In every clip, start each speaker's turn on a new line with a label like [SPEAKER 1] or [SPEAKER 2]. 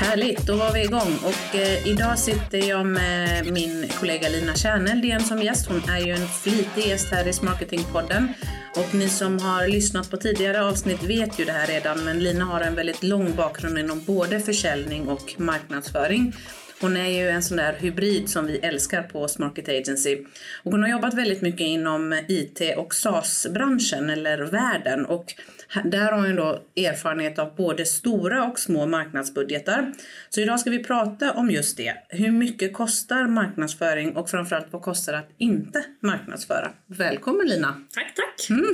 [SPEAKER 1] Härligt, då var vi igång och eh, idag sitter jag med min kollega Lina Kärneldén som gäst. Hon är ju en flitig gäst här i Smarketingpodden och ni som har lyssnat på tidigare avsnitt vet ju det här redan men Lina har en väldigt lång bakgrund inom både försäljning och marknadsföring. Hon är ju en sån där hybrid som vi älskar på Smarket Agency. Och hon har jobbat väldigt mycket inom IT och SaaS-branschen eller världen och där har hon då erfarenhet av både stora och små marknadsbudgetar. Så idag ska vi prata om just det. Hur mycket kostar marknadsföring och framförallt vad kostar att inte marknadsföra? Välkommen Lina!
[SPEAKER 2] Tack, tack!
[SPEAKER 1] Mm.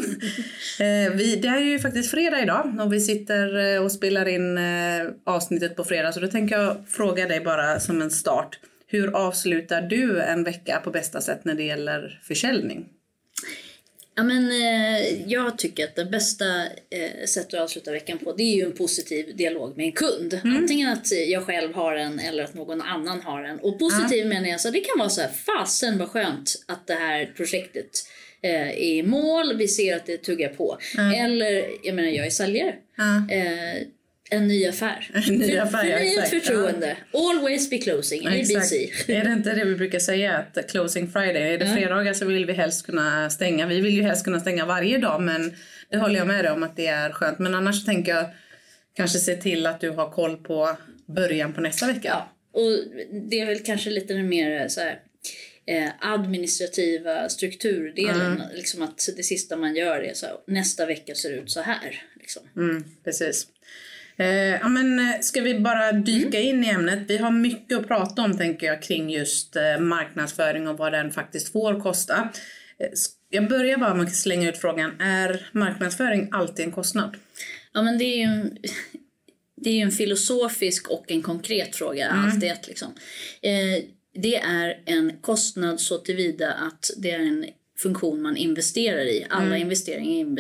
[SPEAKER 1] Eh, vi, det är ju faktiskt fredag idag och vi sitter eh, och spelar in eh, avsnittet på fredag så då tänker jag fråga dig bara som en start. Hur avslutar du en vecka på bästa sätt när det gäller försäljning?
[SPEAKER 2] Ja, men, eh, jag tycker att det bästa eh, sättet att avsluta veckan på det är ju en positiv dialog med en kund. Mm. Antingen att jag själv har en eller att någon annan har en. Och positiv ja. menar jag så det kan vara så här, fasen vad skönt att det här projektet eh, är i mål, vi ser att det tuggar på. Mm. Eller, jag menar jag är säljare. Mm. En ny affär.
[SPEAKER 1] En ny affär,
[SPEAKER 2] ja, Förnyat förtroende. Ja. Always be closing. Ja, ABC.
[SPEAKER 1] Är det inte det vi brukar säga att closing friday, är det ja. fredagar så vill vi helst kunna stänga. Vi vill ju helst kunna stänga varje dag men det håller jag med dig om att det är skönt. Men annars tänker jag kanske se till att du har koll på början på nästa vecka.
[SPEAKER 2] Ja, och det är väl kanske lite mer så här, eh, administrativa strukturdelen. Mm. Liksom att det sista man gör är så här, nästa vecka ser ut så här. Liksom.
[SPEAKER 1] Mm, precis. Eh, ja, men, eh, ska vi bara dyka mm. in i ämnet? Vi har mycket att prata om tänker jag kring just eh, marknadsföring och vad den faktiskt får kosta. Eh, jag börjar bara med att slänga ut frågan, är marknadsföring alltid en kostnad?
[SPEAKER 2] Ja men det är ju en, det är en filosofisk och en konkret fråga, mm. allt ett liksom. Eh, det är en kostnad så tillvida att det är en funktion man investerar i. Alla mm. investeringar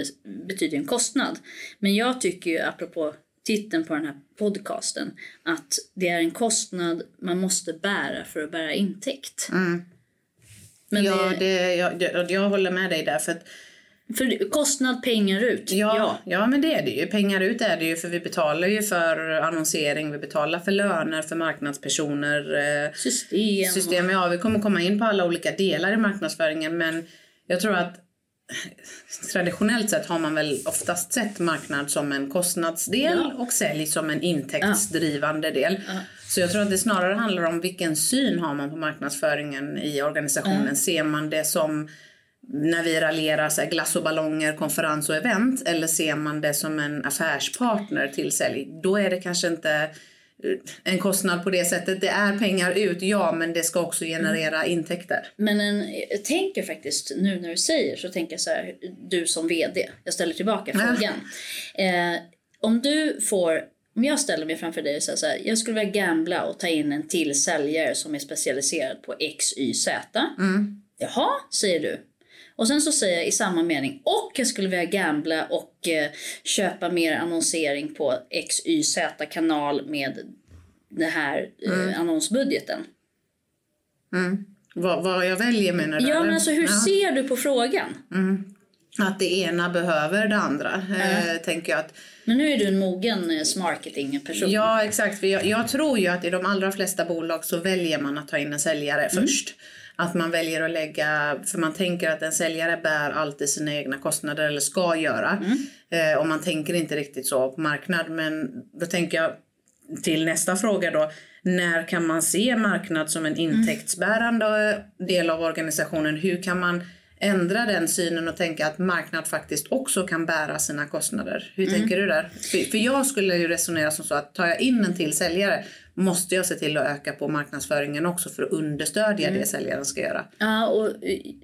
[SPEAKER 2] betyder en kostnad. Men jag tycker ju, apropå titeln på den här podcasten att det är en kostnad man måste bära för att bära intäkt.
[SPEAKER 1] Mm. Men ja, det, det, jag, jag, jag håller med dig där. För, att,
[SPEAKER 2] för kostnad pengar ut.
[SPEAKER 1] Ja, ja, ja. men det är det ju. Pengar ut är det ju för vi betalar ju för annonsering, vi betalar för löner, för marknadspersoner.
[SPEAKER 2] Eh, system.
[SPEAKER 1] System, ja. Vi kommer komma in på alla olika delar i marknadsföringen men jag tror att traditionellt sett har man väl oftast sett marknad som en kostnadsdel ja. och sälj som en intäktsdrivande del. Ja. Så jag tror att det snarare handlar om vilken syn har man på marknadsföringen i organisationen. Ja. Ser man det som när vi raljerar så här, glass och ballonger, konferens och event eller ser man det som en affärspartner till sälj? Då är det kanske inte en kostnad på det sättet. Det är pengar ut, ja, men det ska också generera mm. intäkter.
[SPEAKER 2] Men en, jag tänker faktiskt, nu när du säger så tänker jag så här, du som VD, jag ställer tillbaka frågan. Eh, om du får, om jag ställer mig framför dig och säger så här, jag skulle vilja gambla och ta in en till säljare som är specialiserad på X, Y, Z. Mm. Jaha, säger du. Och sen så säger jag i samma mening, och jag skulle vilja gambla och eh, köpa mer annonsering på XYZ kanal med den här eh, mm. annonsbudgeten.
[SPEAKER 1] Mm. Vad, vad jag väljer menar du?
[SPEAKER 2] Ja, men alltså hur ja. ser du på frågan?
[SPEAKER 1] Mm. Att det ena behöver det andra, eh, tänker jag. Att,
[SPEAKER 2] men nu är du en mogen eh, marketingperson.
[SPEAKER 1] Ja, exakt. För jag, jag, tror ju att i de allra flesta bolag så väljer man att ta in en säljare mm. först. Att man väljer att lägga, för man tänker att en säljare bär alltid sina egna kostnader eller ska göra. Mm. Eh, och man tänker inte riktigt så på marknad. Men då tänker jag till nästa fråga då. När kan man se marknad som en mm. intäktsbärande del av organisationen? Hur kan man ändra den synen och tänka att marknad faktiskt också kan bära sina kostnader. Hur mm. tänker du där? För, för, jag skulle ju resonera som så att tar jag in en till säljare måste jag se till att öka på marknadsföringen också för att understödja mm. det säljaren ska göra.
[SPEAKER 2] Ja, och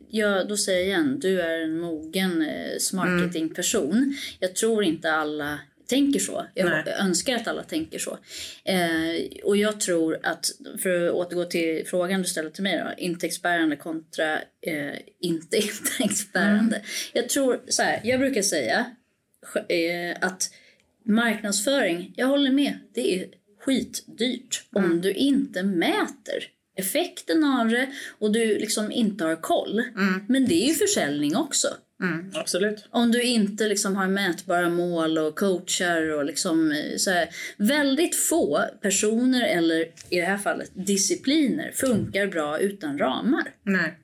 [SPEAKER 2] ja, då säger jag igen, du är en mogen eh, marketingperson. Mm. Jag tror inte alla tänker så. Jag
[SPEAKER 1] Nej.
[SPEAKER 2] önskar att alla tänker så. Eh, och jag tror att, för att återgå till frågan du ställde till mig då, intäktsbärande kontra eh, inte intäktsbärande. Jag tror så här, jag brukar säga eh, att marknadsföring, jag håller med, det är skitdyrt om du inte mäter effekten av det och du liksom inte har koll. Men det är ju försäljning också.
[SPEAKER 1] Mm, absolut.
[SPEAKER 2] Om du inte liksom har mätbara mål och coachar och liksom eh, så här, väldigt få personer eller i det här fallet discipliner funkar bra utan ramar.
[SPEAKER 1] Nej.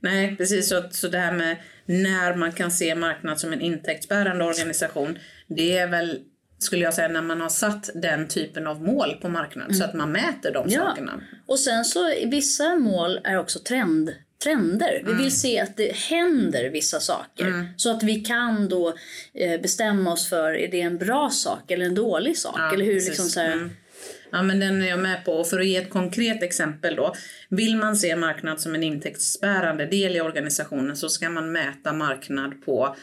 [SPEAKER 1] Nej, precis. Så, så det här med när man kan se marknad som en intäktsbärande organisation, det är väl, skulle jag säga, när man har satt den typen av mål på marknaden så att man mäter de
[SPEAKER 2] Ja.
[SPEAKER 1] sakerna.
[SPEAKER 2] Och sen så vissa mål är också trend, trender. Vi vill se att det händer vissa saker. Så att vi kan då eh, bestämma oss för, är det en bra sak eller en dålig sak?
[SPEAKER 1] Ja,
[SPEAKER 2] eller hur
[SPEAKER 1] precis.
[SPEAKER 2] liksom så här,
[SPEAKER 1] Mm. Ja, men den är jag med på. Och för att ge ett konkret exempel då. Vill man se marknad som en intäktsbärande del i organisationen så ska man mäta marknad på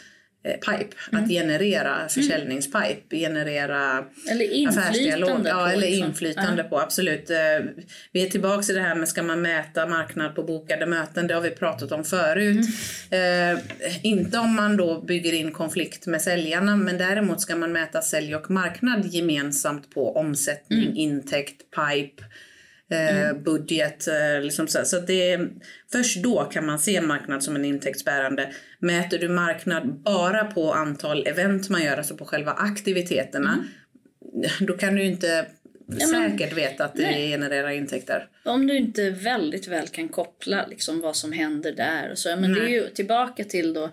[SPEAKER 1] pipe.
[SPEAKER 2] Mm.
[SPEAKER 1] Att generera försäljningspipe, generera
[SPEAKER 2] Eller
[SPEAKER 1] affärsdialog.
[SPEAKER 2] inflytande
[SPEAKER 1] Ja,
[SPEAKER 2] på,
[SPEAKER 1] eller
[SPEAKER 2] liksom.
[SPEAKER 1] inflytande på, absolut. Eh, Vi är tillbaka i det här med ska man mäta marknad på bokade möten, det har vi pratat om förut.
[SPEAKER 2] Mm.
[SPEAKER 1] Eh, inte om man då bygger in konflikt med säljarna, men däremot ska man mäta sälj och marknad gemensamt på omsättning,
[SPEAKER 2] Mm.
[SPEAKER 1] intäkt, pipe. Eh, budget. Eh, liksom så så det är, först då kan man se marknad som en intäktsbärande. Mäter du marknad bara på antal event man gör, alltså på själva aktiviteterna, då kan du inte
[SPEAKER 2] Mm. Ja,
[SPEAKER 1] säkert veta att det
[SPEAKER 2] Nej.
[SPEAKER 1] genererar intäkter.
[SPEAKER 2] Om du inte väldigt väl kan koppla liksom vad som händer där. Och så. Men det är
[SPEAKER 1] Nej.
[SPEAKER 2] ju tillbaka till då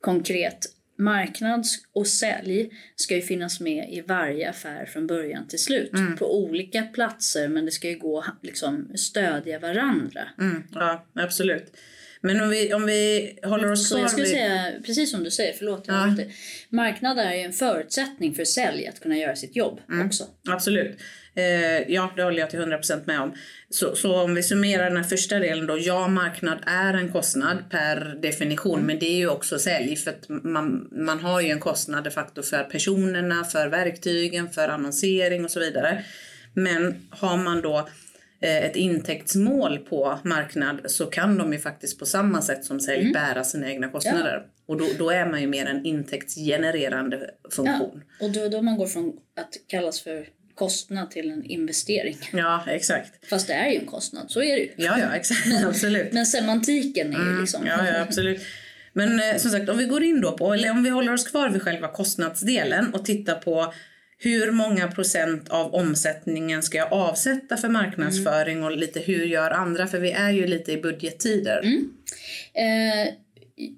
[SPEAKER 2] konkret. Marknads och sälj ska ju finnas med i varje affär från början till slut.
[SPEAKER 1] Mm.
[SPEAKER 2] På olika platser men det ska ju gå liksom stödja varandra.
[SPEAKER 1] Mm, ja, absolut. Men om vi, om vi håller oss kvar
[SPEAKER 2] jag skulle
[SPEAKER 1] vid...
[SPEAKER 2] säga, precis som du säger, förlåt jag
[SPEAKER 1] Ja.
[SPEAKER 2] avbryter. Marknad är ju en förutsättning för sälj att kunna göra sitt jobb
[SPEAKER 1] Mm.
[SPEAKER 2] också.
[SPEAKER 1] Absolut. Eh, ja, det håller jag till 100% med om. Så, så om vi summerar den här första delen då. Ja, marknad är en kostnad per definition,
[SPEAKER 2] Mm.
[SPEAKER 1] men det är ju också sälj. För att man, man har ju en kostnad de facto för personerna, för verktygen, för annonsering och så vidare. Men har man då eh, ett intäktsmål på marknad så kan de ju faktiskt på samma sätt som sälj
[SPEAKER 2] Mm.
[SPEAKER 1] bära sina egna kostnader. Och då, då är man ju mer en intäktsgenererande funktion.
[SPEAKER 2] Och då, då man går från att kallas för kostnad till en investering.
[SPEAKER 1] Ja, exakt.
[SPEAKER 2] Fast det är ju en kostnad, så är det ju.
[SPEAKER 1] Ja, ja, exakt. absolut.
[SPEAKER 2] Men semantiken är ju liksom...
[SPEAKER 1] Mm, Ja, ja, absolut. Men eh, som sagt, om vi går in då på, eller om vi håller oss kvar vid själva kostnadsdelen och tittar på hur många procent av omsättningen ska jag avsätta för marknadsföring och lite hur gör andra? För vi är ju lite i budgettider.
[SPEAKER 2] Eh,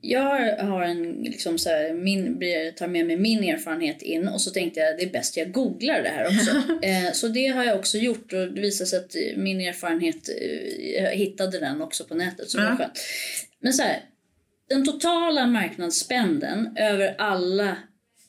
[SPEAKER 2] jag har- en, liksom så här, min, tar med mig min erfarenhet in och så tänkte jag det är bäst jag googlar det här också. eh, så det har jag också gjort och det visar sig att min erfarenhet, eh, jag hittade den också på nätet så det var skönt. Men så här, den totala marknadsspenden över alla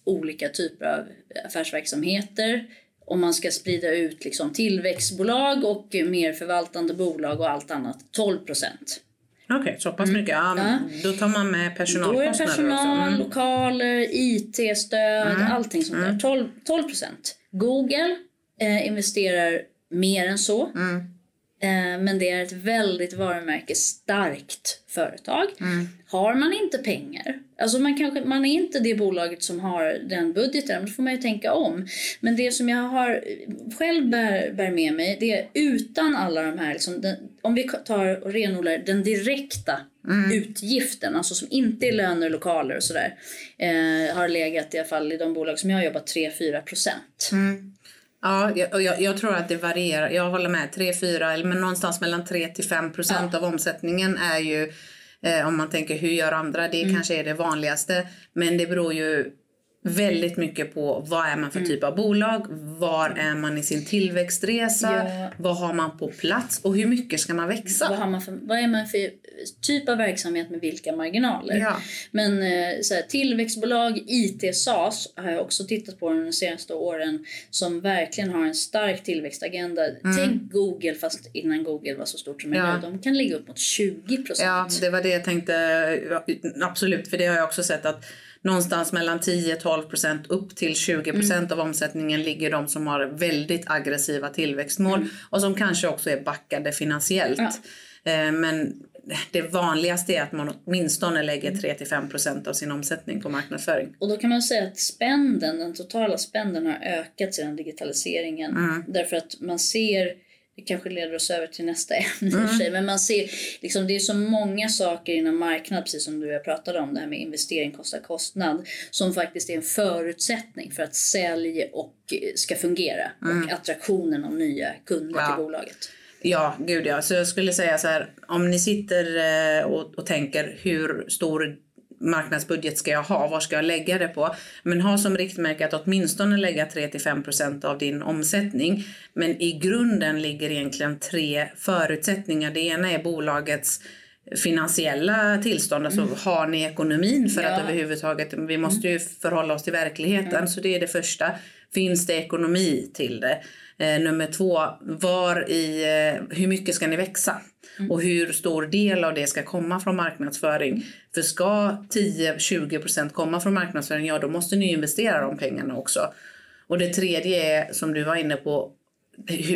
[SPEAKER 2] olika typer av affärsverksamheter om man ska sprida ut liksom tillväxtbolag och mer förvaltande bolag och allt annat, 12 procent.
[SPEAKER 1] Okej, så pass mycket. Ja,
[SPEAKER 2] Ja.
[SPEAKER 1] Då tar man med
[SPEAKER 2] Då är
[SPEAKER 1] personalkostnader
[SPEAKER 2] personal.
[SPEAKER 1] Mm.
[SPEAKER 2] lokaler, IT-stöd, allting sånt där. 12 12 procent. Google eh, investerar mer än så.
[SPEAKER 1] Mm.
[SPEAKER 2] Eh, men det är ett väldigt varumärkesstarkt företag.
[SPEAKER 1] Mm.
[SPEAKER 2] Har man inte pengar, alltså man, kanske, man är inte det bolaget som har den budgeten, då får man ju tänka om. Men det som jag har själv bär, bär med mig, det är utan alla de här, liksom, den, om vi tar och renodlar den direkta utgiften, alltså som inte är löner, lokaler och sådär, eh, har legat i alla fall i de bolag som jag har jobbat 3-4 procent.
[SPEAKER 1] Ja, jag, och jag, jag tror att det varierar. Jag håller med. 3-4, eller men någonstans mellan 3 till 5 procent av omsättningen är ju eh, om man tänker hur gör andra, det kanske är det vanligaste. Men det beror ju väldigt mycket på vad är man för typ av bolag, var är man i sin tillväxtresa,
[SPEAKER 2] Ja.
[SPEAKER 1] vad har man på plats och hur mycket ska man växa?
[SPEAKER 2] Vad, har man för, vad är man för typ av verksamhet med vilka marginaler?
[SPEAKER 1] Ja.
[SPEAKER 2] Men eh, så här, tillväxtbolag, IT, SAS har jag också tittat på de senaste åren som verkligen har en stark tillväxtagenda. Tänk Google fast innan Google var så stort som är
[SPEAKER 1] Ja.
[SPEAKER 2] nu. De kan ligga upp mot 20 procent.
[SPEAKER 1] Ja, det var det jag tänkte. Absolut, för det har jag också sett att någonstans mellan 10-12% upp till 20 mm. av omsättningen ligger de som har väldigt aggressiva tillväxtmål mm. och som kanske också är backade finansiellt. Ja. Eh, men det vanligaste är att man åtminstone lägger 3-5% av sin omsättning på marknadsföring.
[SPEAKER 2] Och då kan man säga att spänden, den totala spänden har ökat sedan digitaliseringen. Mm. Därför att man ser det kanske leder oss över till nästa ämne mm. sig, men man ser liksom, det är så många saker inom marknad, precis som du och jag pratade om, det här med investering kostar kostnad, som faktiskt är en förutsättning för att sälj och ska fungera mm. och attraktionen av nya kunder ja. till bolaget.
[SPEAKER 1] Ja, gud ja. Så jag skulle säga så här, om ni sitter eh, och, och tänker hur stor marknadsbudget ska jag ha? Var ska jag lägga det på? Men ha som riktmärke att åtminstone lägga 3-5 av din omsättning. Men i grunden ligger egentligen tre förutsättningar. Det ena är bolagets finansiella tillstånd, alltså mm. har ni ekonomin för ja. att överhuvudtaget, vi måste ju förhålla oss till verkligheten, mm. så det är det första. Finns det ekonomi till det? Eh, nummer två, var i, eh, hur mycket ska ni växa? Mm. Och hur stor del av det ska komma från marknadsföring? Mm. För ska 10-20% komma från marknadsföring, ja då måste ni investera de pengarna också. Och det tredje är, som du var inne på,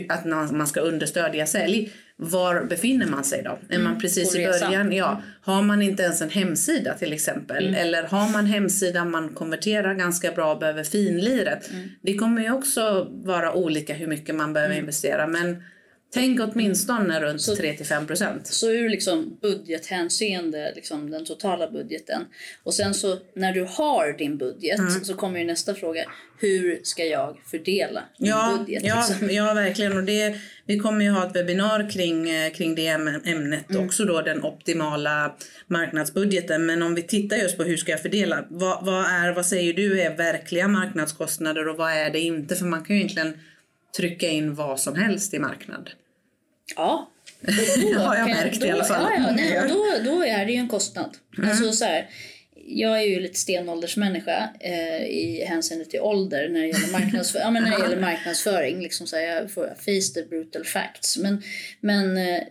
[SPEAKER 1] att man ska understödja sälj. Var befinner man sig då? Är man mm, precis i början? Ja. Mm. Har man inte ens en hemsida till exempel? Mm. Eller har man hemsida, man konverterar ganska bra och behöver finliret. Mm. Det kommer ju också vara olika hur mycket man behöver investera. Men Tänk åtminstone runt 3-5 procent.
[SPEAKER 2] Så ur liksom budgethänseende, liksom den totala budgeten. Och sen så när du har din budget mm. så kommer ju nästa fråga. Hur ska jag fördela min
[SPEAKER 1] ja,
[SPEAKER 2] budget?
[SPEAKER 1] Ja, liksom? ja verkligen. Och det, vi kommer ju ha ett webbinar kring, eh, kring det ämnet mm. också då, den optimala marknadsbudgeten. Men om vi tittar just på hur ska jag fördela? Vad, vad, är, vad säger du är verkliga marknadskostnader och vad är det inte? För man kan ju egentligen trycka in vad som helst i marknad.
[SPEAKER 2] Ja.
[SPEAKER 1] Det har jag märkt då, i alla fall.
[SPEAKER 2] Ja, ja, nej, då, då är det ju en kostnad. Mm. Alltså, så här, jag är ju lite stenåldersmänniska eh, i hänseende till ålder när det gäller, marknadsför ja, när det gäller marknadsföring. Liksom så här, jag får face the brutal facts. Men, men eh,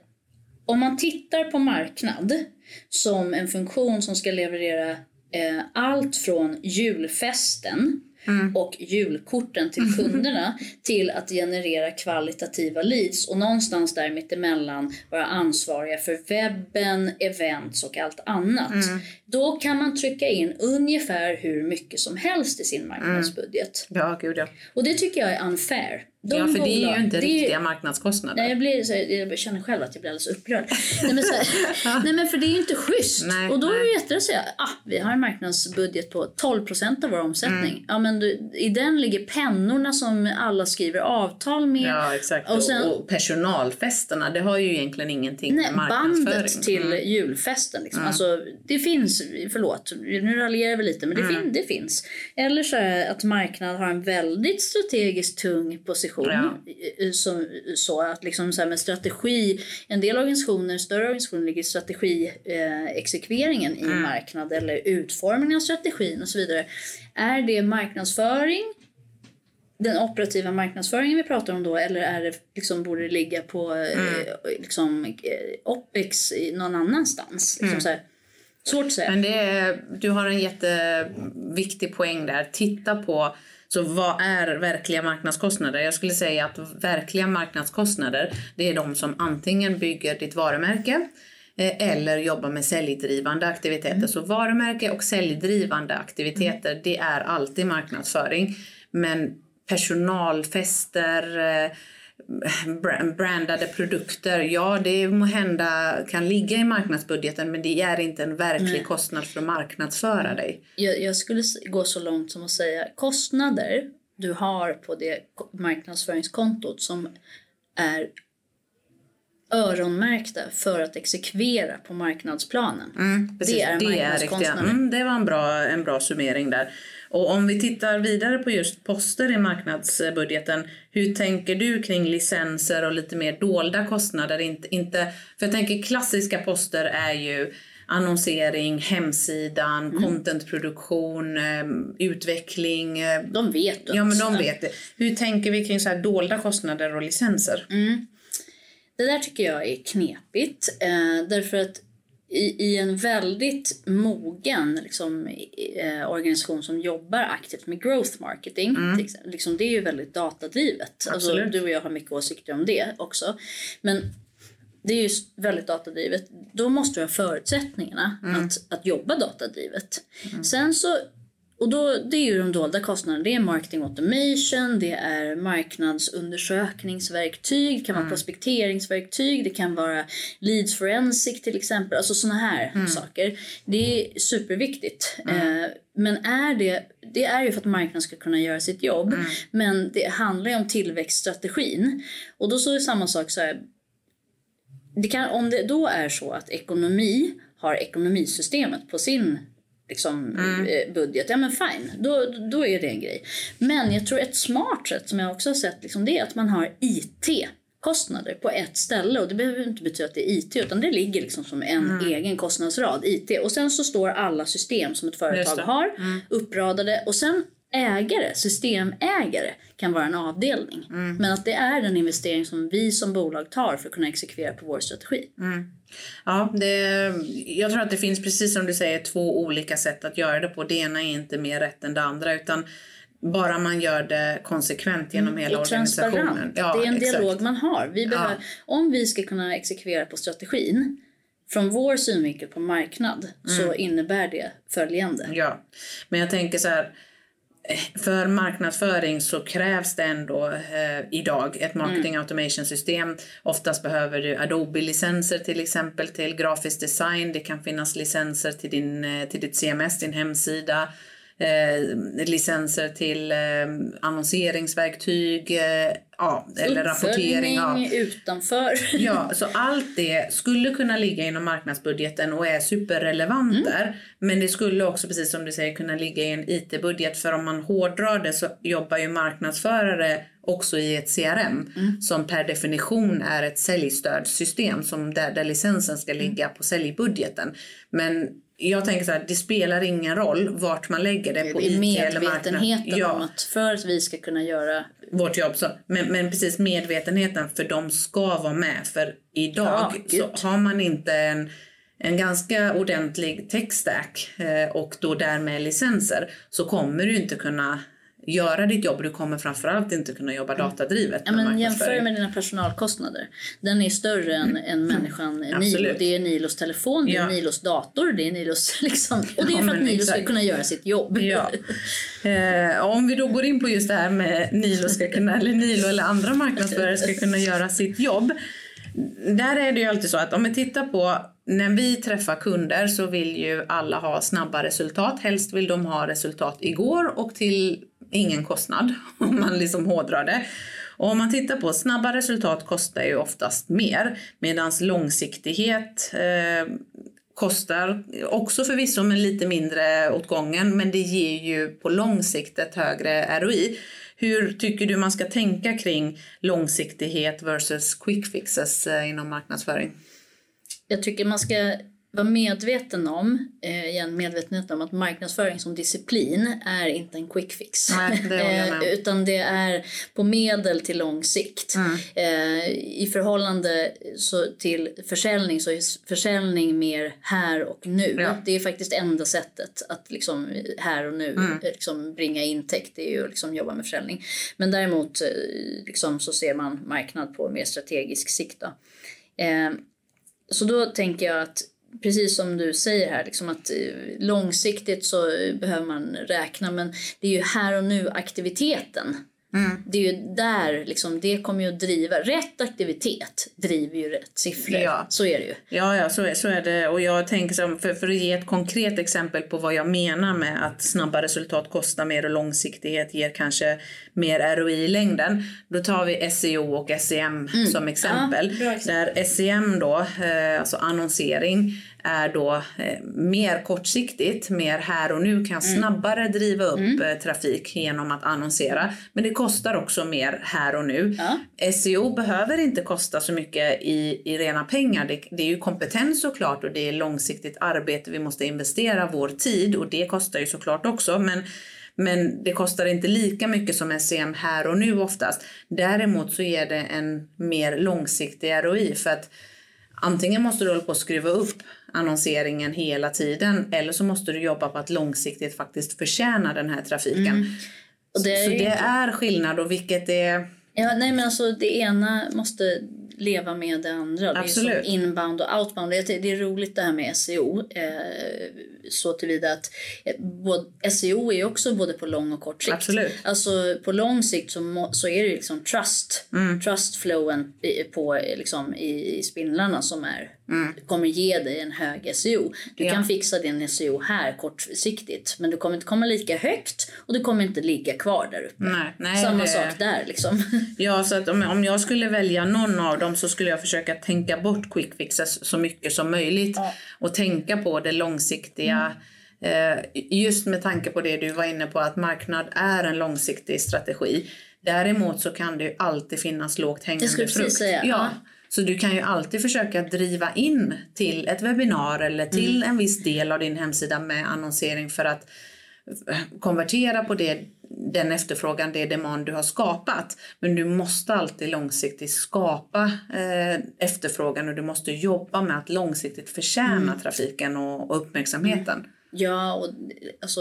[SPEAKER 2] om man tittar på marknad som en funktion som ska leverera eh, allt från julfesten mm. och julkorten till kunderna till att generera kvalitativa leads och någonstans där mittemellan vara ansvariga för webben, events och allt annat. Mm. Då kan man trycka in ungefär hur mycket som helst i sin marknadsbudget.
[SPEAKER 1] Mm. Ja, gud ja.
[SPEAKER 2] Och det tycker jag är unfair.
[SPEAKER 1] De ja, för det är ju inte riktiga marknadskostnader.
[SPEAKER 2] Nej, jag, blir, så, jag känner själv att jag blir alldeles upprörd. nej, men, här, nej, men för det är ju inte schysst. Nej, och då nej. är det jättebra att säga ah, vi har en marknadsbudget på 12% av vår omsättning. Mm. Ja, men du, I den ligger pennorna som alla skriver avtal med.
[SPEAKER 1] Ja, exakt. Och, sen, och personalfesterna, det har ju egentligen ingenting
[SPEAKER 2] nej, med marknadsföring. Bandet till mm. julfesten. Liksom. Mm. Alltså, det finns, förlåt, nu raljerar vi lite, men det, mm. fin, det finns. Eller så är att marknad har en väldigt strategiskt tung position organisation. Ja. Så, så, att liksom så med strategi, en del organisationer, större organisationer ligger strategiexekveringen eh, i mm. marknad eller utformningen av strategin och så vidare. Är det marknadsföring den operativa marknadsföringen vi pratar om då eller är det liksom, borde det ligga på eh, mm. liksom, eh, OPEX någon annanstans? Liksom mm. så här, svårt att säga.
[SPEAKER 1] Men det är, du har en jätteviktig poäng där. Titta på så vad är verkliga marknadskostnader? Jag skulle säga att verkliga marknadskostnader det är de som antingen bygger ditt varumärke eh, eller jobbar med säljdrivande aktiviteter. Mm. Så varumärke och säljdrivande aktiviteter mm. det är alltid marknadsföring. Men personalfester, eh, brandade produkter, ja det må hända kan ligga i marknadsbudgeten men det är inte en verklig Nej. kostnad för att marknadsföra dig.
[SPEAKER 2] Jag, jag, skulle gå så långt som att säga kostnader du har på det marknadsföringskontot som är öronmärkta för att exekvera på marknadsplanen.
[SPEAKER 1] Mm, det är marknadskostnader. Det, är mm, det var en bra, en bra summering där. Och om vi tittar vidare på just poster i marknadsbudgeten, hur tänker du kring licenser och lite mer dolda kostnader? Inte, inte, för jag tänker klassiska poster är ju annonsering, hemsidan, mm. contentproduktion, eh, utveckling. Eh,
[SPEAKER 2] de vet
[SPEAKER 1] Ja, men de vet det. Hur tänker vi kring så här dolda kostnader och licenser?
[SPEAKER 2] Mm. Det där tycker jag är knepigt. Eh, därför att i, i en väldigt mogen liksom, eh, organisation som jobbar aktivt med growth marketing, mm. liksom, det är ju väldigt datadrivet. Alltså, du och jag har mycket åsikter om det också. Men det är ju väldigt datadrivet. Då måste du ha förutsättningarna mm. att, att jobba datadrivet. Mm. Sen så och då, det är ju de dolda kostnaderna. Det är marketing automation, det är marknadsundersökningsverktyg, det kan vara mm. prospekteringsverktyg, det kan vara leads forensic till exempel. Alltså sådana här mm. saker. Det är superviktigt. Mm. Eh, men är det, det är ju för att marknaden ska kunna göra sitt jobb. Mm. Men det handlar ju om tillväxtstrategin. Och då så är det samma sak så här. Det kan, om det då är så att ekonomi har ekonomisystemet på sin liksom, mm. Eh, budget, ja men fine, då, då är det en grej. Men jag tror ett smart sätt som jag också har sett liksom, det är att man har IT kostnader på ett ställe och det behöver inte betyda att det är IT utan det ligger liksom som en mm. egen kostnadsrad IT och sen så står alla system som ett företag har mm. uppradade och sen ägare, systemägare kan vara en avdelning. Mm. Men att det är den investering som vi som bolag tar för att kunna exekvera på vår strategi.
[SPEAKER 1] Mm. Ja, det, jag tror att det finns precis som du säger två olika sätt att göra det på. Det ena är inte mer rätt än det andra utan bara man gör det konsekvent genom mm, hela organisationen.
[SPEAKER 2] Ja, det är en exakt. dialog man har. Vi behöver, ja. Om vi ska kunna exekvera på strategin från vår synvinkel på marknad mm. så innebär det följande.
[SPEAKER 1] Ja, men jag tänker så här för marknadsföring så krävs det ändå eh, idag ett marketing mm. automation system. Oftast behöver du Adobe-licenser till exempel till grafisk design. Det kan finnas licenser till, din, eh, till ditt CMS, din hemsida eh, licenser till eh, annonseringsverktyg, eh, ja, eller rapportering.
[SPEAKER 2] Ja. utanför.
[SPEAKER 1] ja, så allt det skulle kunna ligga inom marknadsbudgeten och är superrelevant mm. där. Men det skulle också, precis som du säger, kunna ligga i en IT-budget. För om man hårdrar det så jobbar ju marknadsförare också i ett CRM mm. som per definition är ett säljstödssystem som där, där licensen ska ligga på säljbudgeten. Men jag tänker så här, det spelar ingen roll vart man lägger det, på IT eller marknad.
[SPEAKER 2] Medvetenheten ja. om att för att vi ska kunna göra
[SPEAKER 1] vårt jobb så. Men, men precis medvetenheten för de ska vara med. För idag ja, så har man inte en, en ganska ordentlig tech stack eh, och då därmed licenser så kommer du inte kunna göra ditt jobb. Du kommer framförallt inte kunna jobba mm. datadrivet.
[SPEAKER 2] Ja, men jämför med dina personalkostnader. Den är större än, mm. än människan Nilo. Det är Nilos telefon, det är ja. Nilos dator, det är Nilos liksom. Och det är för att Nilo ska kunna göra sitt jobb.
[SPEAKER 1] Ja. Eh, om vi då går in på just det här med Nilo ska kunna, eller Nilo eller andra marknadsförare ska kunna göra sitt jobb. Där är det ju alltid så att om vi tittar på när vi träffar kunder så vill ju alla ha snabba resultat. Helst vill de ha resultat igår och till ingen kostnad om man liksom hårdrar det. Och om man tittar på snabba resultat kostar ju oftast mer medan långsiktighet eh, kostar också förvisso men lite mindre åt gången men det ger ju på lång sikt ett högre ROI. Hur tycker du man ska tänka kring långsiktighet versus quick fixes eh, inom marknadsföring?
[SPEAKER 2] Jag tycker man ska vara medveten om, eh, igen medvetenhet om att marknadsföring som disciplin är inte en quick fix.
[SPEAKER 1] Nej, det
[SPEAKER 2] eh, utan det är på medel till lång sikt. Mm. Eh, I förhållande så till försäljning så är försäljning mer här och nu. Ja. Det är faktiskt enda sättet att liksom här och nu mm. liksom bringa intäkt. Det är ju att liksom jobba med försäljning. Men däremot eh, liksom så ser man marknad på mer strategisk sikt. Då. Eh, så då tänker jag att precis som du säger här, liksom att eh, långsiktigt så behöver man räkna men det är ju här och nu aktiviteten. Mm. Det är ju där, liksom, det kommer ju att driva, rätt aktivitet driver ju rätt siffror. Ja. Så är det ju.
[SPEAKER 1] Ja, ja så, är, så är det. Och jag tänker som, för, för att ge ett konkret exempel på vad jag menar med att snabba resultat kostar mer och långsiktighet ger kanske mer ROI i längden. Då tar vi SEO och SEM mm. som exempel. Ja, där SEM då, eh, alltså annonsering, är då eh, mer kortsiktigt, mer här och nu, kan mm. snabbare driva upp mm. Eh, trafik genom att annonsera. Men det kostar också mer här och nu. Ja. SEO behöver inte kosta så mycket i, i rena pengar. Det, det är ju kompetens såklart och det är långsiktigt arbete. Vi måste investera vår tid och det kostar ju såklart också. Men men det kostar inte lika mycket som SEM här och nu oftast. Däremot så ger det en mer långsiktig ROI för att antingen måste du hålla på att skruva upp annonseringen hela tiden eller så måste du jobba på att långsiktigt faktiskt förtjäna den här trafiken. Mm. Det så det är skillnad och vilket är...
[SPEAKER 2] Ja, nej men alltså det ena måste leva med det andra. Absolut. Det är som inbound och outbound. Det är roligt det här med SEO. Eh, så tillvida att eh, både, SEO är också både på lång och kort sikt.
[SPEAKER 1] Absolut.
[SPEAKER 2] Alltså på lång sikt så, så är det liksom trust. Mm. Trust flowen i, på, liksom, i, i spindlarna som är, mm. kommer ge dig en hög SEO. Du ja. kan fixa din SEO här kortsiktigt men du kommer inte komma lika högt och du kommer inte ligga kvar där uppe.
[SPEAKER 1] Nej, nej,
[SPEAKER 2] Samma det... sak där liksom.
[SPEAKER 1] Ja, så att om, om jag skulle välja någon av dem så skulle jag försöka tänka bort quick fixes så mycket som möjligt ja. och tänka på det långsiktiga mm. just med tanke på det du var inne på att marknad är en långsiktig strategi. Däremot så kan det ju alltid finnas lågt hängande frukt.
[SPEAKER 2] Jag säga.
[SPEAKER 1] Ja. Så du kan ju alltid försöka driva in till ett webbinar eller till mm. en viss del av din hemsida med annonsering för att konvertera på det, den efterfrågan, det demand du har skapat. Men du måste alltid långsiktigt skapa eh, efterfrågan och du måste jobba med att långsiktigt förtjäna mm. trafiken och, och uppmärksamheten. Mm.
[SPEAKER 2] Ja, och alltså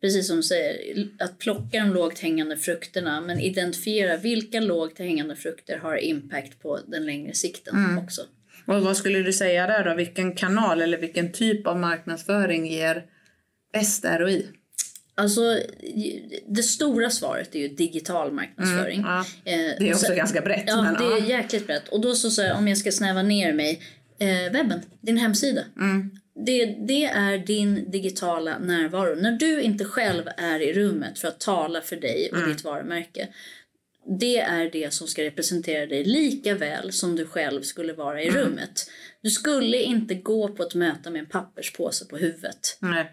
[SPEAKER 2] precis som du säger, att plocka de lågt hängande frukterna men identifiera vilka lågt hängande frukter har impact på den längre sikten mm. också.
[SPEAKER 1] Och vad skulle du säga där då? Vilken kanal eller vilken typ av marknadsföring ger bäst ROI?
[SPEAKER 2] Alltså, det stora svaret är ju digital marknadsföring. Mm,
[SPEAKER 1] ja. Eh, det är också så, ganska brett.
[SPEAKER 2] Ja, men, det är jäkligt brett. Och då så, så om jag ska snäva ner mig, eh, webben, din hemsida. Mm. Det, det är din digitala närvaro. När du inte själv är i rummet för att tala för dig och mm. ditt varumärke. Det är det som ska representera dig lika väl som du själv skulle vara i mm. rummet. Du skulle inte gå på ett möte med en papperspåse på huvudet.
[SPEAKER 1] Nej.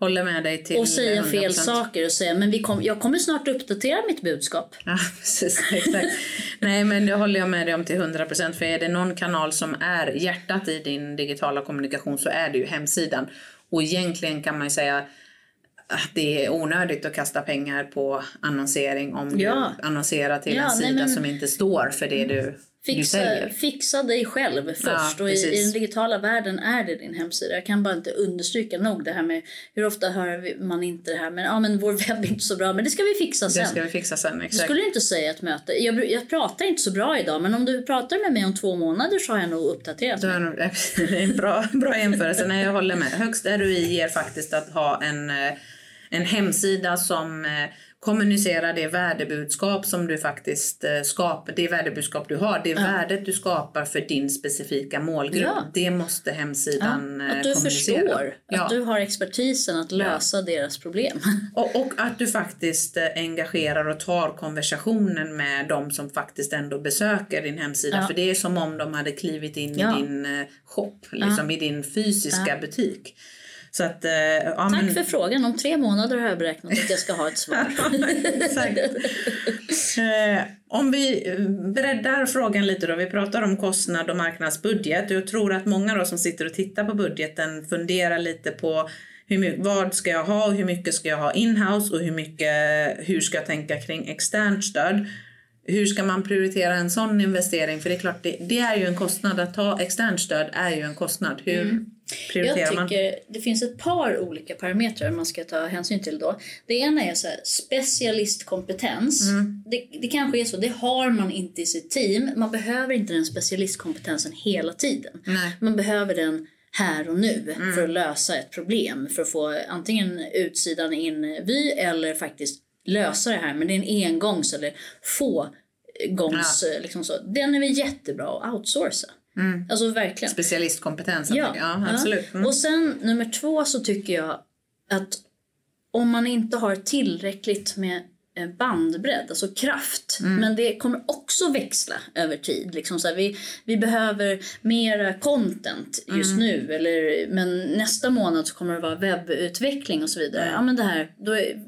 [SPEAKER 1] Håller med dig till
[SPEAKER 2] Och säga 100%. fel saker och säga men vi kom, jag kommer snart uppdatera mitt budskap.
[SPEAKER 1] Ja, precis. Exakt. Nej, men det håller jag med dig om till 100% för är det någon kanal som är hjärtat i din digitala kommunikation så är det ju hemsidan. Och egentligen kan man ju säga att det är onödigt att kasta pengar på annonsering om ja. du annonserar till ja, en sida nej, men... som inte står för det du
[SPEAKER 2] Fixa, fixa dig själv först. Ja, och i, i, den digitala världen är det din hemsida. Jag kan bara inte understryka nog det här med hur ofta hör man inte det här men ja men vår webb är inte så bra men det ska vi fixa sen.
[SPEAKER 1] Det ska vi fixa sen, exakt.
[SPEAKER 2] Du skulle inte säga ett möte. Jag, jag pratar inte så bra idag men om du pratar med mig om två månader så har jag nog uppdaterat
[SPEAKER 1] mig. Nog, det är en bra, bra jämförelse. Nej, jag håller med. Högst ROI ger faktiskt att ha en, eh, en hemsida som eh, kommunicera det värdebudskap som du faktiskt eh, skapar, det värdebudskap du har, det ja. värdet du skapar för din specifika målgrupp. Ja. Det måste hemsidan ja.
[SPEAKER 2] Att du
[SPEAKER 1] eh,
[SPEAKER 2] förstår, att du har expertisen att lösa deras problem.
[SPEAKER 1] Och, och, att du faktiskt eh, engagerar och tar konversationen med de som faktiskt ändå besöker din hemsida. För det är som om de hade klivit in i din shop, liksom i din fysiska butik. Så att, eh, ja,
[SPEAKER 2] Tack men... för frågan. Om tre månader har jag beräknat att jag ska ha ett svar.
[SPEAKER 1] eh, om vi breddar frågan lite då. Vi pratar om kostnad och marknadsbudget. Jag tror att många då som sitter och tittar på budgeten funderar lite på hur mycket, vad ska jag ha och hur mycket ska jag ha inhouse och hur, mycket, hur ska jag tänka kring externt stöd. Hur ska man prioritera en sån investering? För det är klart, det, det är ju en kostnad. Att ta externt stöd är ju en kostnad. Hur, mm
[SPEAKER 2] prioriterar jag tycker man? Det finns ett par olika parametrar man ska ta hänsyn till då. Det ena är så här, specialistkompetens. Mm. Det, det kanske är så, det har man inte i sitt team. Man behöver inte den specialistkompetensen hela tiden.
[SPEAKER 1] Nej.
[SPEAKER 2] Man behöver den här och nu mm. för att lösa ett problem. För att få antingen utsidan in vy eller faktiskt lösa det här. Men det är en engångs eller få gångs... Ja. Liksom så. Den är väl jättebra att outsourca. Mm. Alltså verkligen.
[SPEAKER 1] Specialistkompetensen. Ja, ja absolut.
[SPEAKER 2] Mm. Och sen nummer två så tycker jag att om man inte har tillräckligt med eh, bandbredd, alltså kraft. Mm. Men det kommer också växla över tid. Liksom så här, vi, vi behöver mera content just mm. nu. Eller, men nästa månad så kommer det vara webbutveckling och så vidare. Mm. Ja, men det här, då är,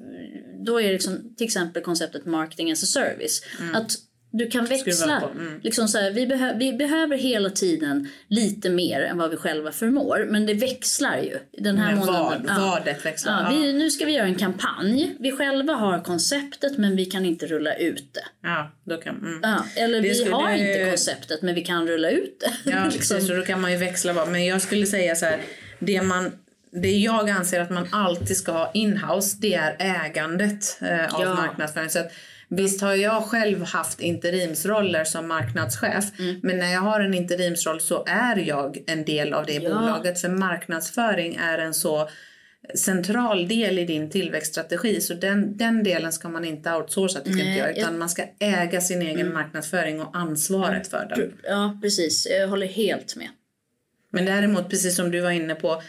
[SPEAKER 2] då är det liksom, till exempel konceptet marketing as a service. Mm. Att Du kan växla. Mm. Liksom så här, vi, behö vi behöver hela tiden lite mer än vad vi själva förmår. Men det växlar ju. Den här
[SPEAKER 1] men
[SPEAKER 2] månaden.
[SPEAKER 1] Vad, ja. Vadet växlar.
[SPEAKER 2] Ja, vi, nu ska vi göra en kampanj. Vi själva har konceptet men vi kan inte rulla ut det.
[SPEAKER 1] Ja, då kan, mm.
[SPEAKER 2] ja, eller det vi skulle... har inte konceptet men vi kan rulla ut det.
[SPEAKER 1] Ja, liksom. precis. Och då kan man ju växla. Men jag skulle säga så här. Det man det jag anser att man alltid ska ha inhouse det är ägandet eh, av ja. marknadsföring. Så att, Visst har jag själv haft interimsroller som marknadschef mm. men när jag har en interimsroll så är jag en del av det ja. bolaget för marknadsföring är en så central del i din tillväxtstrategi så den, den delen ska man inte outsourca tycker Nej, jag utan jag... man ska äga sin egen mm. marknadsföring och ansvaret för den.
[SPEAKER 2] Ja precis, jag håller helt med.
[SPEAKER 1] Men däremot precis som du var inne på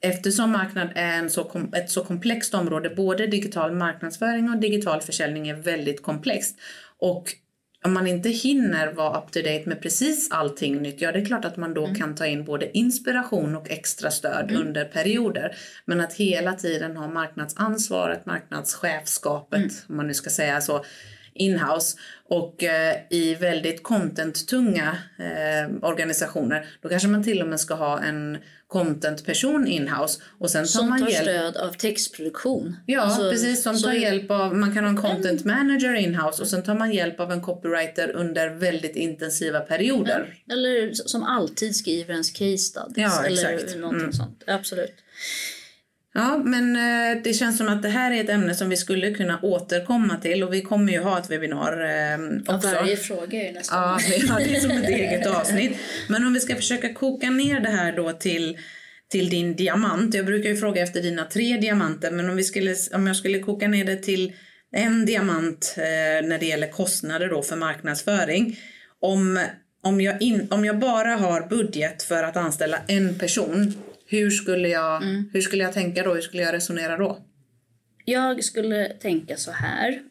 [SPEAKER 1] Eftersom marknad är en så, ett så komplext område, både digital marknadsföring och digital försäljning är väldigt komplext. Och om man inte hinner vara up to date med precis allting nytt, ja det är klart att man då mm. kan ta in både inspiration och extra stöd mm. under perioder. Men att hela tiden ha marknadsansvaret, marknadschefskapet, mm. om man nu ska säga så, inhouse och eh, i väldigt content-tunga eh, organisationer då kanske man till och med ska ha en content-person inhouse. Och sen tar
[SPEAKER 2] som
[SPEAKER 1] man
[SPEAKER 2] tar
[SPEAKER 1] hjälp...
[SPEAKER 2] stöd av textproduktion.
[SPEAKER 1] Ja, alltså, precis. Som tar hjälp av, man kan ha en content manager inhouse och sen tar man hjälp av en copywriter under väldigt intensiva perioder.
[SPEAKER 2] Ja. Eller som alltid skriver ens case studies. Ja, eller någonting mm. sånt. Absolut.
[SPEAKER 1] Ja, men eh, det känns som att det här är ett ämne som vi skulle kunna återkomma till och vi kommer ju ha ett webbinar eh, också.
[SPEAKER 2] varje fråga är ju nästan...
[SPEAKER 1] Ja, det är som ett eget avsnitt. Men om vi ska försöka koka ner det här då till till din diamant. Jag brukar ju fråga efter dina tre diamanter men om, vi skulle, om jag skulle koka ner det till en diamant eh, när det gäller kostnader då för marknadsföring. Om, om, jag in, om jag bara har budget för att anställa en person hur skulle, jag, mm. hur skulle jag tänka då? Hur skulle jag resonera då?
[SPEAKER 2] Jag skulle tänka så här.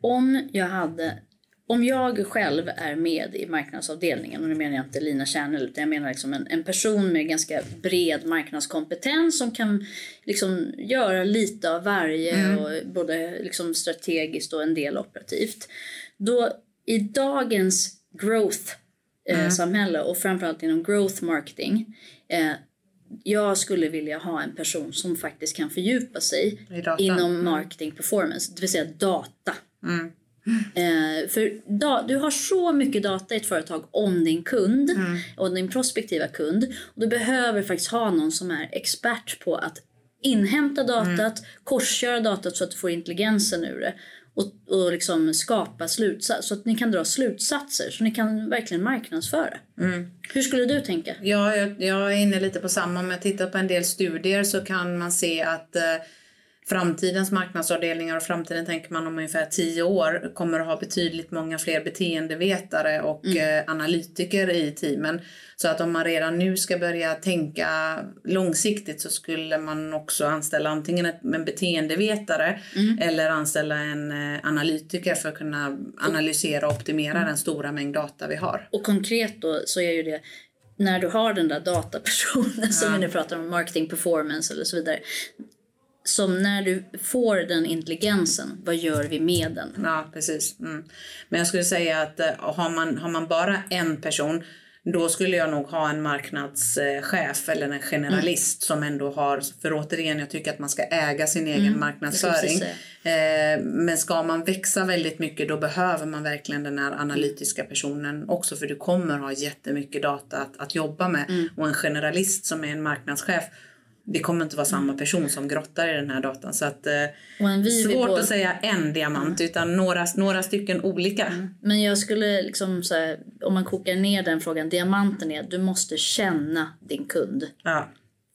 [SPEAKER 2] Om jag hade om jag själv är med i marknadsavdelningen, och nu menar jag inte Lina Kärnel utan jag menar liksom en, en person med ganska bred marknadskompetens som kan liksom göra lite av varje, mm. och både liksom strategiskt och en del operativt. Då i dagens growth-samhälle mm. och framförallt inom growth marketing eh, jag skulle vilja ha en person som faktiskt kan fördjupa sig inom mm. marketing performance, det vill säga data. Mm. Eh, för da, du har så mycket data i ett företag om din kund mm. och din prospektiva kund. Och du behöver faktiskt ha någon som är expert på att inhämta datat, mm. korsköra datat så att du får intelligensen ur det och, och liksom skapa slutsatser så att ni kan dra slutsatser så ni kan verkligen marknadsföra. Mm. Hur skulle du tänka?
[SPEAKER 1] Ja, jag, jag, är inne lite på samma. Om jag tittar på en del studier så kan man se att eh, framtidens marknadsavdelningar och framtiden tänker man om ungefär tio år kommer att ha betydligt många fler beteendevetare och mm. eh, analytiker i teamen. Så att om man redan nu ska börja tänka långsiktigt så skulle man också anställa antingen en beteendevetare mm. eller anställa en eh, analytiker för att kunna analysera och optimera mm. den stora mängd data vi har.
[SPEAKER 2] Och konkret då så är ju det när du har den där datapersonen ja. som vi nu pratar om, marketing performance eller så vidare som när du får den intelligensen, vad gör vi med den?
[SPEAKER 1] Ja, precis. Mm. Men jag skulle säga att uh, har, man, har man bara en person då skulle jag nog ha en marknadschef eller en generalist mm. som ändå har, för återigen jag tycker att man ska äga sin egen mm, marknadsföring. Eh, men ska man växa väldigt mycket då behöver man verkligen den här analytiska personen också för du kommer ha jättemycket data att, att jobba med. Mm. Och en generalist som är en marknadschef det kommer inte vara samma person som grottar i den här datan. Så att, eh, svårt på... att säga en diamant mm. utan några, några stycken olika. Mm.
[SPEAKER 2] Men jag skulle liksom här, om man kokar ner den frågan, diamanten är att du måste känna din kund.
[SPEAKER 1] Ja.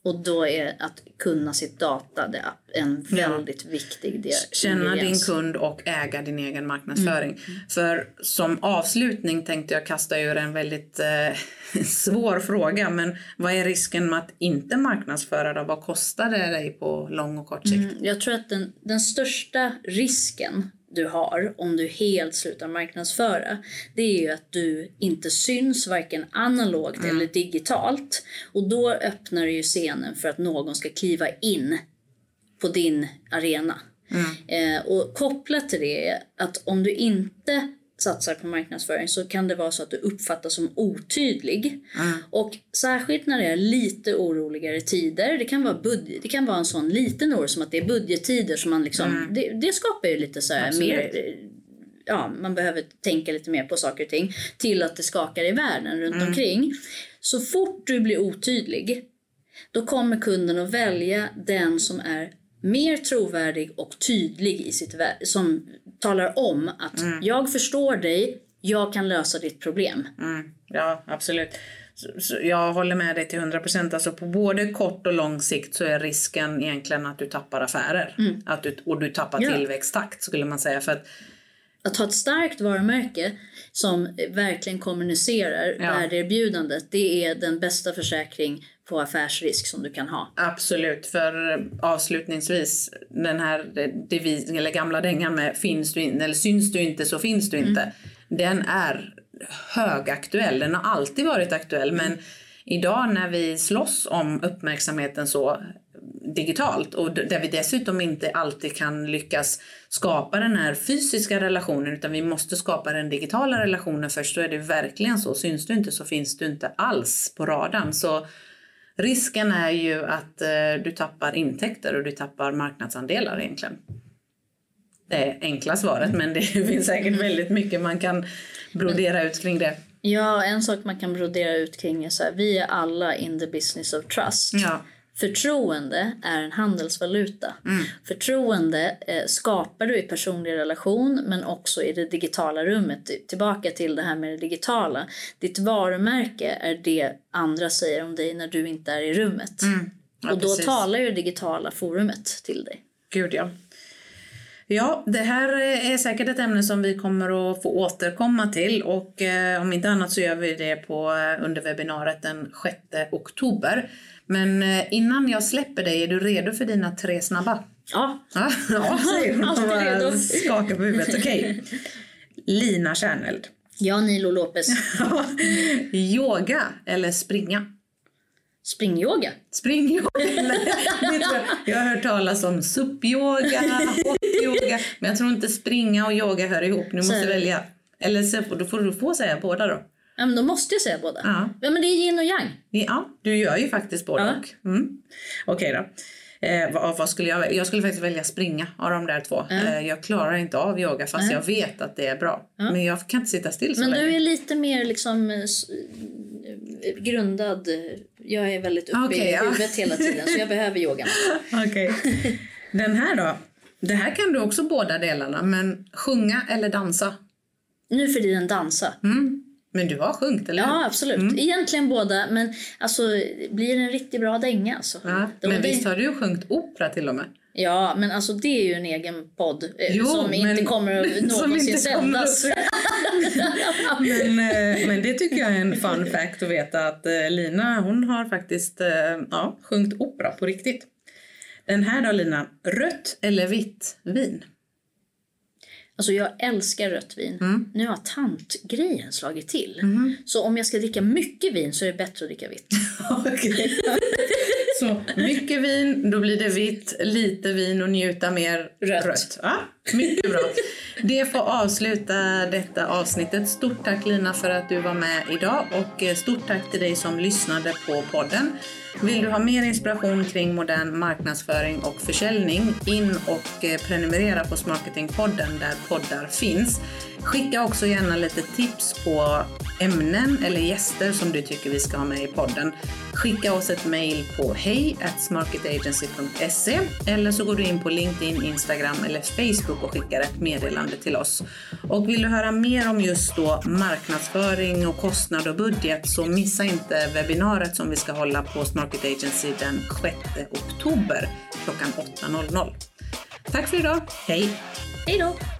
[SPEAKER 2] Och då är att kunna sitt data det en väldigt ja. viktig del.
[SPEAKER 1] Känna din kund och äga din egen marknadsföring. Mm. För som avslutning tänkte jag kasta ur en väldigt eh, svår fråga. Men vad är risken med att inte marknadsföra då? Vad kostar det dig på lång och kort sikt? Mm,
[SPEAKER 2] jag tror att den, den största risken du har om du helt slutar marknadsföra det är ju att du inte syns varken analogt mm. eller digitalt. Och då öppnar du ju scenen för att någon ska kliva in på din arena. Mm. Eh, och kopplat till det är att om du inte satsar på marknadsföring så kan det vara så att du uppfattas som otydlig. Och särskilt när det är lite oroligare tider. Det kan vara, budget, det kan vara en sån liten oro som att det är budgettider. som man liksom, det, det skapar ju lite så mer ja, man behöver tänka lite mer på saker och ting. Till att det skakar i världen runt omkring. Så fort du blir otydlig då kommer kunden att välja den som är mer trovärdig och tydlig i sitt. Som talar om att jag förstår dig, jag kan lösa ditt problem.
[SPEAKER 1] Mm, ja, absolut. Så, så jag håller med dig till 100 procent. Alltså på både kort och lång sikt så är risken egentligen att du tappar affärer. Att du, och du tappar
[SPEAKER 2] Ja.
[SPEAKER 1] tillväxttakt skulle man säga. För att,
[SPEAKER 2] Att ha ett starkt varumärke som verkligen kommunicerar
[SPEAKER 1] Ja.
[SPEAKER 2] värdeerbjudandet, det är den bästa försäkring på affärsrisk som du kan ha.
[SPEAKER 1] Absolut, för eh, avslutningsvis den här devisen, eller gamla dängan med finns du in, eller syns du inte så finns du inte. Den är högaktuell, den har alltid varit aktuell men idag när vi slåss om uppmärksamheten så digitalt och där vi dessutom inte alltid kan lyckas skapa den här fysiska relationen utan vi måste skapa den digitala relationen först. Då är det verkligen så. Syns du inte så finns du inte alls på radarn. Så risken är ju att eh, du tappar intäkter och du tappar marknadsandelar egentligen. Det är enkla svaret men det finns säkert väldigt mycket man kan brodera ut kring det.
[SPEAKER 2] Ja, en sak man kan brodera ut kring är så här, vi är alla in the business of trust.
[SPEAKER 1] Ja.
[SPEAKER 2] Förtroende är en handelsvaluta. Förtroende eh, skapar du i personlig relation men också i det digitala rummet. Tillbaka till det här med det digitala. Ditt varumärke är det andra säger om dig när du inte är i rummet.
[SPEAKER 1] Ja,
[SPEAKER 2] och då
[SPEAKER 1] precis.
[SPEAKER 2] talar ju det digitala forumet till dig.
[SPEAKER 1] Gud ja. Ja, det här är säkert ett ämne som vi kommer att få återkomma till och eh, om inte annat så gör vi det på, eh, under webbinariet den 6 oktober. Men eh, innan jag släpper dig, är du redo för dina tre snabba?
[SPEAKER 2] Ja,
[SPEAKER 1] Ja, ja säger hon och
[SPEAKER 2] Alltid redo.
[SPEAKER 1] skakar på huvudet. Okej. Lina Kärneld.
[SPEAKER 2] ja Nilo Lopez.
[SPEAKER 1] Yoga eller springa?
[SPEAKER 2] Springyoga.
[SPEAKER 1] Springyoga? jag. jag har hört talas om SUP-yoga, hot-yoga. Men jag tror inte springa och yoga hör ihop. Du måste välja. Eller så, då får du få säga båda då.
[SPEAKER 2] Ja, men då måste jag säga båda.
[SPEAKER 1] Ja.
[SPEAKER 2] Ja, men det är yin och yang.
[SPEAKER 1] Ja, du gör ju faktiskt både
[SPEAKER 2] Ja.
[SPEAKER 1] och. Mm. Okej då. Eh, vad, vad skulle jag? Jag skulle faktiskt välja springa av de där två. Eh, jag klarar inte av yoga fast
[SPEAKER 2] Nej.
[SPEAKER 1] jag vet att det är bra. Men jag kan inte sitta still så
[SPEAKER 2] Men
[SPEAKER 1] länge.
[SPEAKER 2] du är lite mer liksom eh, eh, grundad. Jag är väldigt uppe
[SPEAKER 1] Okej,
[SPEAKER 2] i
[SPEAKER 1] ja.
[SPEAKER 2] huvudet hela tiden så jag behöver yoga.
[SPEAKER 1] Okej. Den här då? Det här kan du också båda delarna, men sjunga eller dansa?
[SPEAKER 2] Nu för tiden dansa.
[SPEAKER 1] Mm. Men du har sjungit, eller hur?
[SPEAKER 2] Ja, absolut. Egentligen båda, men alltså blir det en riktigt bra dänga alltså.
[SPEAKER 1] Ja, men
[SPEAKER 2] det-
[SPEAKER 1] visst har du sjungit opera till och med?
[SPEAKER 2] Ja, men alltså det är ju en egen podd eh,
[SPEAKER 1] Jo,
[SPEAKER 2] som inte
[SPEAKER 1] men-
[SPEAKER 2] kommer att
[SPEAKER 1] som
[SPEAKER 2] någonsin
[SPEAKER 1] inte kommer att-
[SPEAKER 2] sändas.
[SPEAKER 1] Men, eh, men det tycker jag är en fun fact att veta att eh, Lina hon har faktiskt ja, sjungit opera på riktigt. Den här då Lina, rött eller vitt vin?
[SPEAKER 2] Alltså jag älskar rött vin.
[SPEAKER 1] Mm.
[SPEAKER 2] Nu har tantgrejen slagit till. Så om jag ska dricka mycket vin så är det bättre att dricka vitt.
[SPEAKER 1] Så mycket vin, då blir det vitt. Lite vin och njuta mer
[SPEAKER 2] Rött.
[SPEAKER 1] Ja, mycket bra. Det får avsluta detta avsnittet. Stort tack Lina för att du var med idag och eh, stort tack till dig som lyssnade på podden. Vill du ha mer inspiration kring modern marknadsföring och försäljning, in och eh, prenumerera på Smarketingpodden där poddar finns. Skicka också gärna lite tips på ämnen eller gäster som du tycker vi ska ha med i podden. Skicka oss ett mejl på hej smarketagency.se eller så går du in på LinkedIn, Instagram eller Facebook och skickar ett meddelande till oss. Och vill du höra mer om just då marknadsföring och kostnad och budget så missa inte webbinariet som vi ska hålla på Smarket Agency den 6 oktober klockan 8.00. Tack för idag. Hej!
[SPEAKER 2] Hej då!